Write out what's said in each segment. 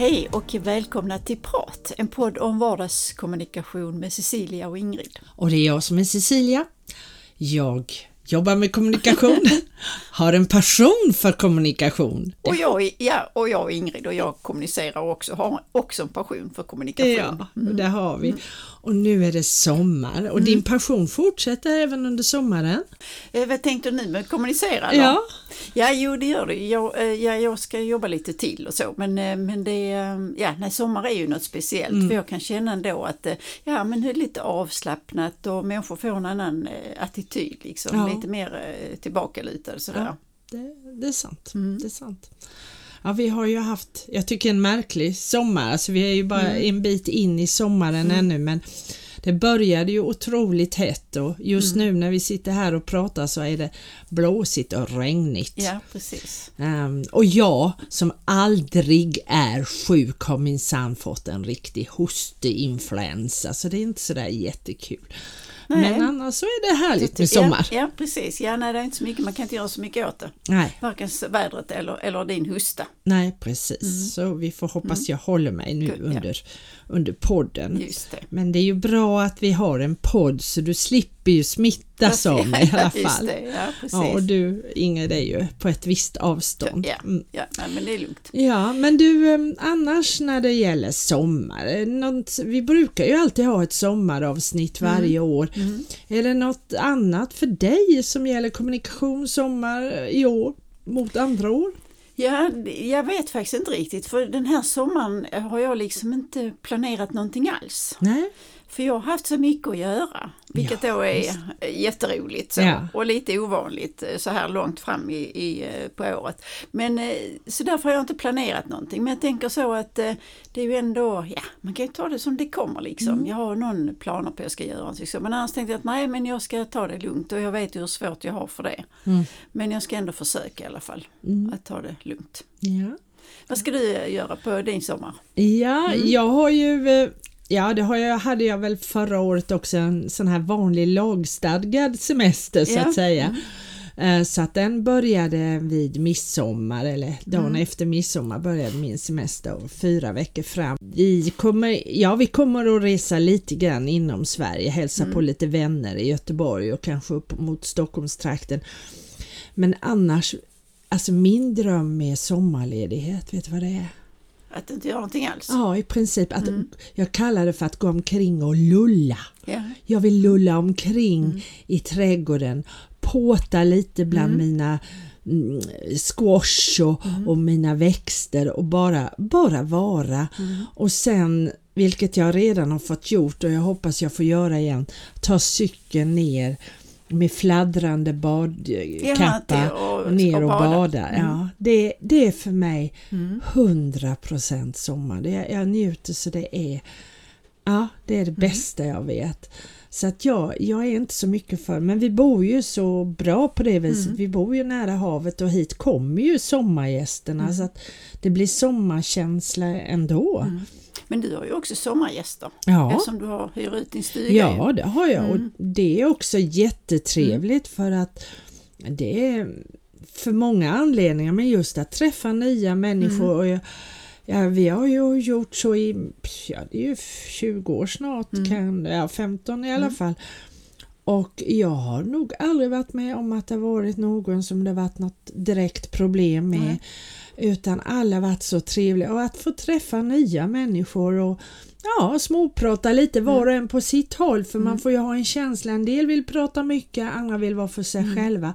Hej och välkomna till Prat, en podd om vardagskommunikation med Cecilia och Ingrid. Och det är jag som är Cecilia. Jag jobbar med kommunikation, har en passion för kommunikation. Och jag, ja, och jag är Ingrid och jag kommunicerar också, har också en passion för kommunikation. Ja, och där har vi. Och nu är det sommar och din passion fortsätter även under sommaren. Eh, vad tänkte du nu med kommunicera? Då? Ja. ja, jo det gör det. Jag, eh, ja, jag ska jobba lite till och så, men, eh, men det, ja, nej, sommar är ju något speciellt för jag kan känna ändå att ja, men det är lite avslappnat och människor får en annan attityd, liksom, Ja. lite mer eh, tillbakalutad sådär. Ja. Det, det är sant. Mm. Det är sant. Ja, vi har ju haft, jag tycker en märklig sommar, alltså vi är ju bara Mm. en bit in i sommaren ännu men det började ju otroligt hett och just Mm. nu när vi sitter här och pratar så är det blåsigt och regnigt. Ja, precis. Ehm, och jag som aldrig är sjuk har minsann fått en riktig hosteinfluensa så det är inte sådär jättekul. Nej. Men annars så är det härligt med sommar. Ja, ja precis. Ja, nej, det är inte så mycket, man kan inte göra så mycket åt det. Nej, Varken vädret eller, eller din hosta. nej precis. Så vi får hoppas jag håller mig nu Good, ja. under, under podden. Det. Men det är ju bra att vi har en podd så du slipper ju smittas av mig i alla fall. det, ja. Ja, och du Ingrid är ju på ett visst avstånd. ja, Mm. ja nej, men det är lugnt. Ja, men du annars när det gäller sommar, något, vi brukar ju alltid ha ett sommaravsnitt varje år. Är det något annat för dig som gäller kommunikation sommar i år mot andra år? Ja, jag vet faktiskt inte riktigt för den här sommaren har jag liksom inte planerat någonting alls. Nej? För jag har haft så mycket att göra, vilket Ja, då är visst. jätteroligt så, Ja. och lite ovanligt eh, så här långt fram i, i, eh, på året. Men eh, så därför har jag inte planerat någonting. Men jag tänker så att det är ju ändå, ja man kan ju ta det som det kommer liksom. Mm. Jag har någon planer på att jag ska göra någonting så. Men annars tänkte jag att nej men jag ska ta det lugnt och jag vet hur svårt jag har för det. Mm. Men jag ska ändå försöka i alla fall att ta det lugnt. Ja. Vad ska du göra på din sommar? Ja, Mm. jag har ju Ja, det jag, hade jag väl förra året också en sån här vanlig lagstadgad semester så Ja. att säga. Eh, Så att den började vid midsommar eller dagen Mm. efter midsommar började min semester och fyra veckor fram. Vi kommer, ja, vi kommer att resa lite grann inom Sverige, hälsa Mm. på lite vänner i Göteborg och kanske upp mot Stockholmstrakten. Men annars, alltså min dröm med sommarledighet, vet du vad det är? Att inte göra någonting alls? Ja, i princip. Att Mm. Jag kallar det för att gå omkring och lulla. Ja. Jag vill lulla omkring i trädgården, påta lite bland mina mm, squash och, och mina växter och bara, bara vara. Och sen, vilket jag redan har fått gjort och jag hoppas jag får göra igen, ta cykeln ner med fladdrande badkappa och- ner och bada. bada. Mm. Ja, det, det är för mig 100% sommar. Det, jag njuter så det är Ja, det är det bästa jag vet. Så att jag, jag är inte så mycket för, men vi bor ju så bra på det viset. Vi bor ju nära havet och hit kommer ju sommargästerna så att det blir sommarkänsla ändå. Men du har ju också sommargäster Ja. eftersom du har hyr ut din stuga. Ja, det har jag och det är också jättetrevligt för att det är för många anledningar men just att träffa nya människor och jag, ja, vi har ju gjort så i ja, det är ju 20 år snart, kan, ja, 15 i alla fall. Och jag har nog aldrig varit med om att det varit någon som det varit något direkt problem med. Nej. Utan alla har varit så trevliga och att få träffa nya människor och ja, småprata lite var och en på sitt håll för man får ju ha en känsla. En del vill prata mycket, andra vill vara för sig själva.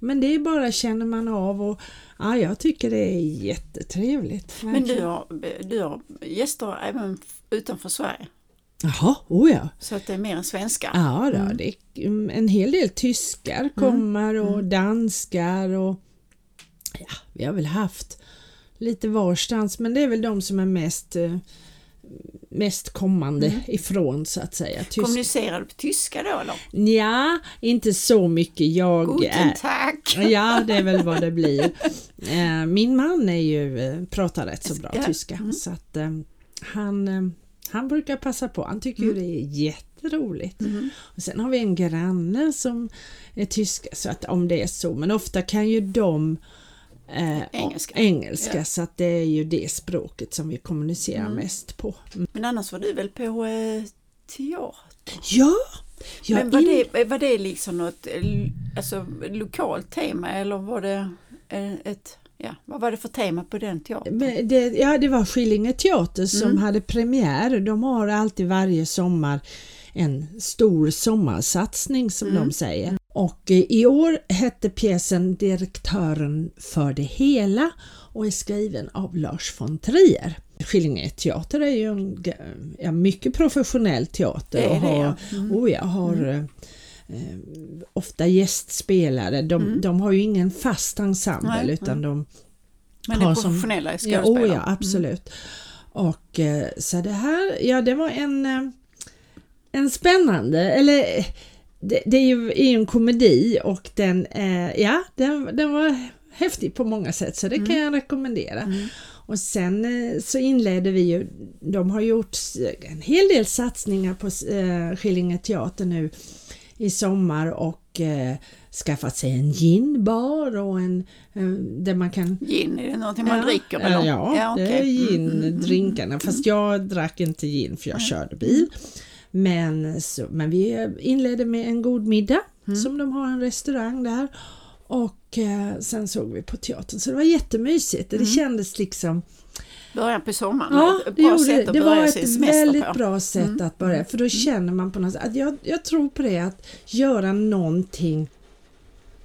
Men det är bara känner man av och ja, jag tycker det är jättetrevligt. Men du har, du har gäster även utanför Sverige? Jaha, oh ja. Så att det är mer än svenskar? Ja, då, det är mm, en hel del tyskar kommer och danskar och ja, vi har väl haft lite varstans men det är väl de som är mest eh, mest kommande ifrån så att säga. Tysk... Kommunicerar du på tyska då eller? Ja, inte så mycket. Jag Guten är... Tag! Ja, det är väl vad det blir. Eh, Min man är ju, eh, pratar rätt så bra tyska så att han, han brukar passa på. Han tycker ju det är jätteroligt. Och sen har vi en granne som är tyska så att om det är så, men ofta kan ju de eh, Engelska. engelska Ja. så att det är ju det språket som vi kommunicerar Mm. mest på. Men annars var du väl på eh, teater? Ja! Jag Men var, in- det, var det liksom något eh, alltså, lokalt tema eller var det eh, ett, ja, vad var det för tema på den teatern? Men det, ja, det var Skillinge teater som Mm. hade premiär. De har alltid varje sommar en stor sommarsatsning som Mm. de säger. Och eh, i år hette pjäsen Direktören för det hela och är skriven av Lars von Trier. Skillinge teater är ju en ja, mycket professionell teater och det, har, ja. Mm. oh ja, har eh, ofta gästspelare. De, Mm. de har ju ingen fast ensemble Nej, utan de Men det är har professionella Ja, skådespelare? oh ja, absolut. Och eh, så det här, ja det var en, eh, en spännande, eller det, det är ju är en komedi och den, eh, ja den, den var häftig på många sätt så det kan jag rekommendera. Mm. Och sen så inledde vi ju, de har gjort en hel del satsningar på Skillinge teater nu i sommar och eh, skaffat sig en ginbar och en eh, där man kan Gin, är det någonting man Ja, dricker? Ja, eller? ja, det är gin, Mm, mm, drinkarna. Fast jag drack inte gin för jag körde bil. Men, så, men vi inledde med en god middag Mm. som de har en restaurang där. Och eh, sen såg vi på teatern så det var jättemysigt. Mm. Det kändes liksom Början på sommaren, Ja, ett det, bra gjorde, sätt det. att det börja var sin ett semester väldigt på. bra sätt Mm. att börja för då känner man på något sätt att jag, jag tror på det att göra någonting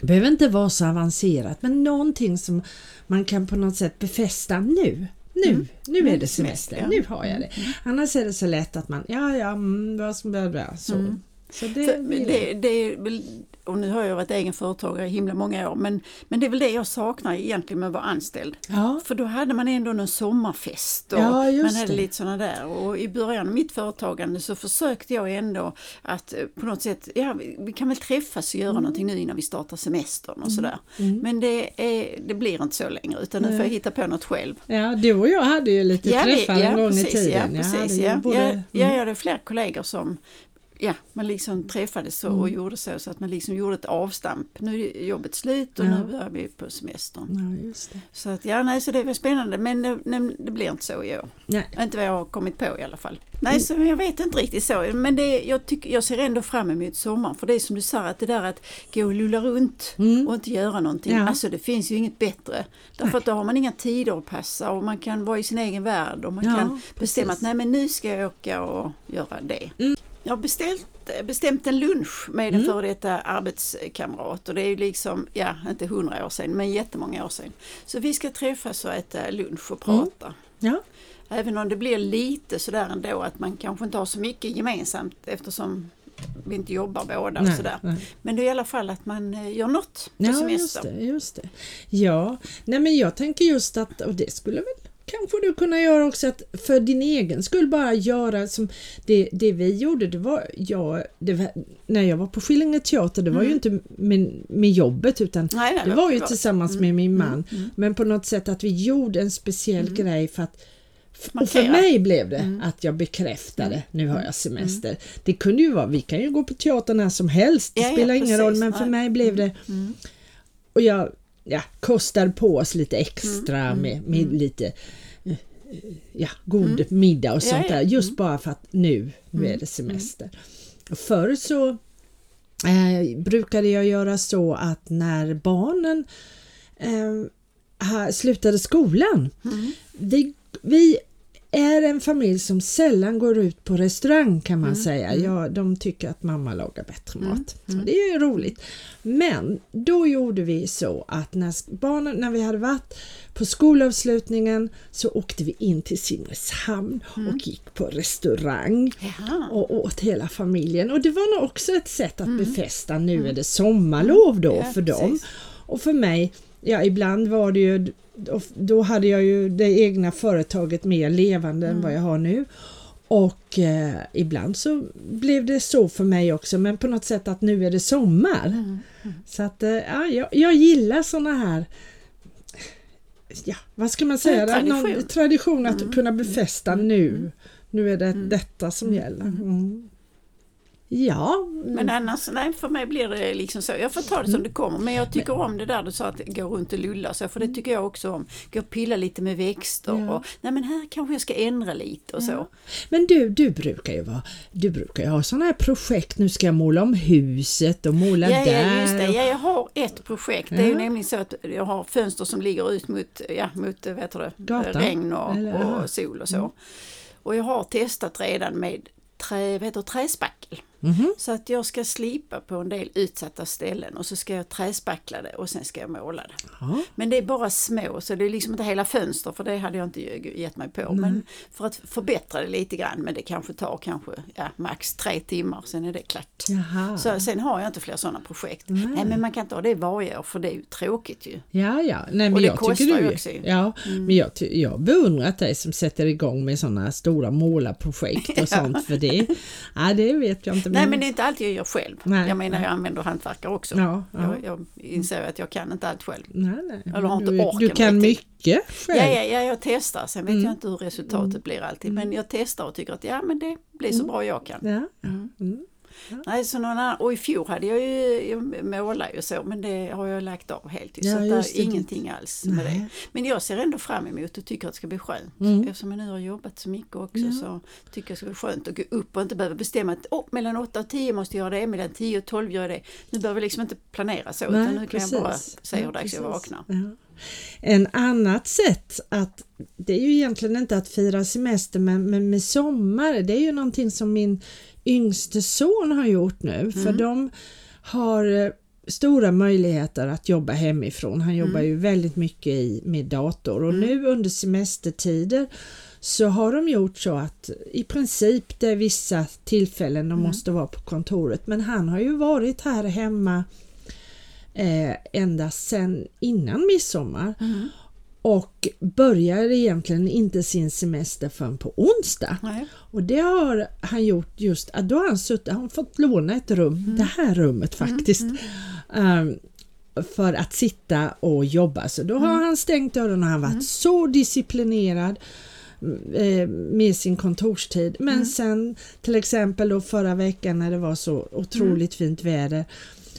det behöver inte vara så avancerat men någonting som man kan på något sätt befästa nu. Nu, Mm. nu är Mm, det semester, nu har jag det. Annars är det så lätt att man, ja ja, mm, vad som behöver så. Mm. Så det, jag. det, det är väl, och nu har jag varit egen företagare i himla många år, men, men det är väl det jag saknar egentligen med att vara anställd. ja, För då hade man ändå någon sommarfest och Ja, man hade det. lite sådana där. Och i början av mitt företagande så försökte jag ändå att eh, på något sätt, ja vi, kan väl träffas och göra Mm. någonting nu innan vi startar semestern och sådär. Men det, är, det blir inte så längre utan nu får jag hitta på något själv. ja, du och jag hade ju lite Ja, träffar en gång precis, i tiden. Ja, Jag hade precis, ja. både- mm. ja, jag hade flera kollegor som Ja, man liksom träffades och, Mm. gjorde så, så att man liksom gjorde ett avstamp. Nu är jobbet slut och Ja. nu börjar vi på semestern. Ja. Så att, ja, nej, så det var spännande men det, nej, det blir inte så i år. Nej. Inte vad jag har kommit på i alla fall. Nej, så jag vet inte riktigt så. Men det, jag, tycker, jag ser ändå fram emot sommaren. För det är som du sa, att det där att gå och lulla runt Mm. och inte göra någonting. Ja. Alltså det finns ju inget bättre. Därför att då har man inga tider att passa och man kan vara i sin egen värld och man kan bestämma precis. att nej men nu ska jag åka och göra det. Mm. Jag har beställt, bestämt en lunch med en Mm. före detta arbetskamrat och det är ju liksom, ja inte hundra år sedan men jättemånga år sedan. Så vi ska träffas och äta lunch och Mm. prata. Ja. Även om det blir lite sådär ändå att man kanske inte har så mycket gemensamt eftersom vi inte jobbar båda och Nej, sådär. nej. Men det är i alla fall att man eh, gör något på Ja, just semester. det, just det. Ja, nej men jag tänker just att, och det skulle väl kanske du kunna göra också, att för din egen skull bara göra som det, det vi gjorde, det var, jag, det var när jag var på Skillinge teater, det var ju inte med, med jobbet utan Nej, nej, det var ju tillsammans med min man. mm. Men på något sätt att vi gjorde en speciell grej för att och för mig blev det Mm. att jag bekräftade, nu har jag semester. Det kunde ju vara, vi kan ju gå på teater när som helst, det Ja, ja, spelar ingen precis. roll, men för mig blev det Mm. och jag ja, kostade på oss lite extra Mm, med, med lite eh, ja, god middag och Ja, sånt ja. där. Just bara för att nu, nu är det semester. Och förr så eh, brukade jag göra så att när barnen eh, slutade skolan, Mm. vi, vi är en familj som sällan går ut på restaurang kan man säga. Ja, de tycker att mamma lagar bättre mat. Så det är ju roligt. Men då gjorde vi så att när barnen, när vi hade varit på skolavslutningen så åkte vi in till Simrishamn och gick på restaurang Jaha. och åt hela familjen. Och det var nog också ett sätt att befästa, nu är det sommarlov då för dem. Och för mig, ja ibland var det ju, då hade jag ju det egna företaget mer levande än vad jag har nu. Och eh, ibland så blev det så för mig också, men på något sätt att nu är det sommar. Mm. Så att eh, ja, jag, jag gillar såna här Ja, vad ska man säga? Tradition. Någon tradition att kunna befästa nu. Nu är det detta som gäller. Mm. Ja, Men annars, nej för mig blir det liksom så. Jag får ta det som det kommer. Men jag tycker om det där du sa att gå runt och lulla så, för det tycker jag också om. Gå och pilla lite med växter Ja. och nej men här kanske jag ska ändra lite och så. men du, du brukar ju vara, du brukar ju ha sådana här projekt, nu ska jag måla om huset och måla Ja, där. ja, just det. Ja, jag har ett projekt. Det är ju Ja. nämligen så att jag har fönster som ligger ut mot, ja, mot vad heter det, Gatan? regn och, Eller, ja. och sol och så. Och jag har testat redan med trä, vad heter träspackel. Mhm. Så att jag ska slipa på en del utsatta ställen och så ska jag träspackla det och sen ska jag måla det. Ja. Men det är bara små så det är liksom inte hela fönster för det hade jag inte gett mig på. Men för att förbättra det lite grann men det kanske tar kanske ja, max tre timmar sen är det klart. Jaha. Så sen har jag inte fler sådana projekt. Nej. men man kan inte ha det varje år för det är ju tråkigt ju. Ja, ja. Nej, men Och det jag kostar tycker du, också ju. Ja, men jag, jag beundrar dig som sätter igång med sådana stora målarprojekt och sånt för det, ja, det vet jag inte. Nej men det är inte allt jag gör själv. Nej, jag menar nej. jag använder hantverkare också. Ja, ja. Jag, jag inser att jag kan inte allt själv. nej, nej. Eller har inte du, orken du kan riktigt. mycket själv. Ja, ja, ja, jag testar. Sen vet Mm. jag inte hur resultatet blir alltid. Men jag testar och tycker att ja men det blir så bra jag kan. Ja, ja. Nej, så någon annan, och i fjol hade jag ju, målade ju så men det har jag lagt av helt. Ja, så att det är ingenting alls med Nej. det. Men jag ser ändå fram emot och tycker att det ska bli skönt. Mm. Eftersom jag nu har jobbat så mycket också så tycker jag det ska bli skönt att gå upp och inte behöva bestämma att oh, mellan 8 och 10 måste jag göra det, mellan 10 och 12 gör jag det. Nu behöver jag liksom inte planera så utan nu kan jag bara precis. säga hur Ja, dags jag precis. vaknar. Ja. En annat sätt att, det är ju egentligen inte att fira semester men, men med sommar, det är ju någonting som min yngste son har gjort nu för de har eh, stora möjligheter att jobba hemifrån. Han jobbar ju väldigt mycket i, med dator. Och nu under semestertider så har de gjort så att i princip det är vissa tillfällen de måste vara på kontoret. Men han har ju varit här hemma eh, ända sedan innan midsommar och börjar egentligen inte sin semester förrän på onsdag. Nej. Och det har han gjort just, att då har han suttit, han har fått låna ett rum, det här rummet faktiskt, ehm, för att sitta och jobba. Så då har han stängt dörren och han varit så disciplinerad eh, med sin kontorstid. Men sen till exempel då förra veckan när det var så otroligt fint väder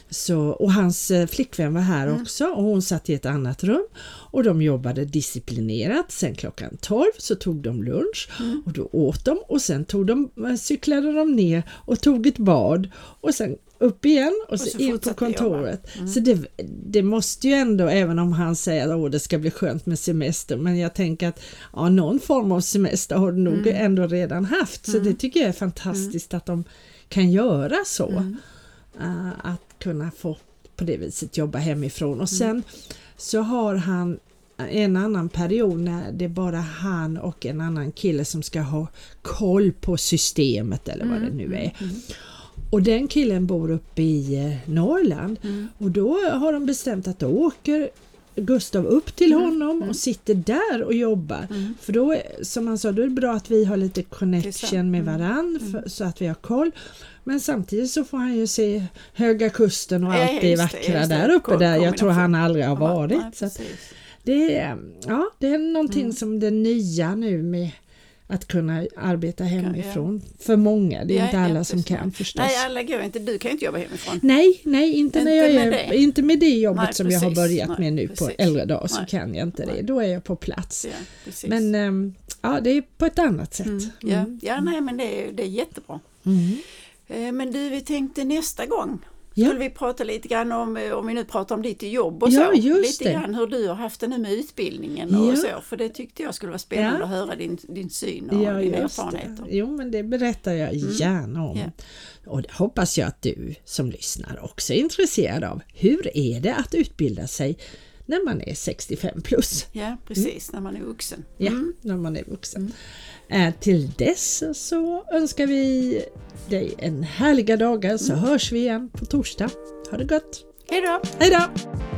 så, och hans eh, flickvän var här också och hon satt i ett annat rum. Och de jobbade disciplinerat. Sen klockan 12 så tog de lunch och då åt de. Och sen tog de, eh, cyklade de ner och tog ett bad. Och sen upp igen och, så, så in på kontoret. Så det, det måste ju ändå, även om han säger att det ska bli skönt med semester, men jag tänker att ja, någon form av semester har du nog ändå redan haft. Så det tycker jag är fantastiskt att de kan göra så. Uh, att kunna få på det viset jobba hemifrån. Och sen så har han en annan period när det är bara han och en annan kille som ska ha koll på systemet eller vad det nu är. Och den killen bor uppe i eh, Norrland. Och då har de bestämt att då åker Gustav upp till honom och sitter där och jobbar. För då, är- som han sa, då är det bra att vi har lite connection med varann för, så att vi har koll. Men samtidigt så får han ju se Höga Kusten och Ja, allt det vackra det. där uppe där jag tror han aldrig har Ja, varit. nej, så precis. det, är, ja, det är någonting som det nya nu med att kunna arbeta hemifrån för många. Det är Ja, inte ja, alla som precis. kan förstås. Nej, alla går inte. Du kan ju inte jobba hemifrån. Nej, nej, inte, när Inte jag med är, det. inte med det jobbet Nej, som jag har precis. börjat Nej, med nu på precis. äldre dagar så Nej. kan jag inte det. Då är jag på plats. Ja, precis. Men ehm, ja, det är på ett annat sätt. Mm, ja, ja, nej men det är, det är jättebra. Mm. Eh, Men du, vi tänkte nästa gång Ja. skulle vi prata lite grann om, eh, om vi nu pratar om ditt jobb och Ja, så, lite det. grann hur du har haft det nu med utbildningen och Ja. så, för det tyckte jag skulle vara spännande Ja. att höra din, din syn och Ja, dina erfarenheter. det. Jo, men det berättar jag gärna om. Ja. Och det hoppas jag att du som lyssnar också är intresserad av. Hur är det att utbilda sig när man är 65 plus? Ja, precis, när man är vuxen. Ja, när man är vuxen. Eh, till dess så önskar vi dig en härliga dagar så hörs vi igen på torsdag. Ha det gott! Hej då! Hej då!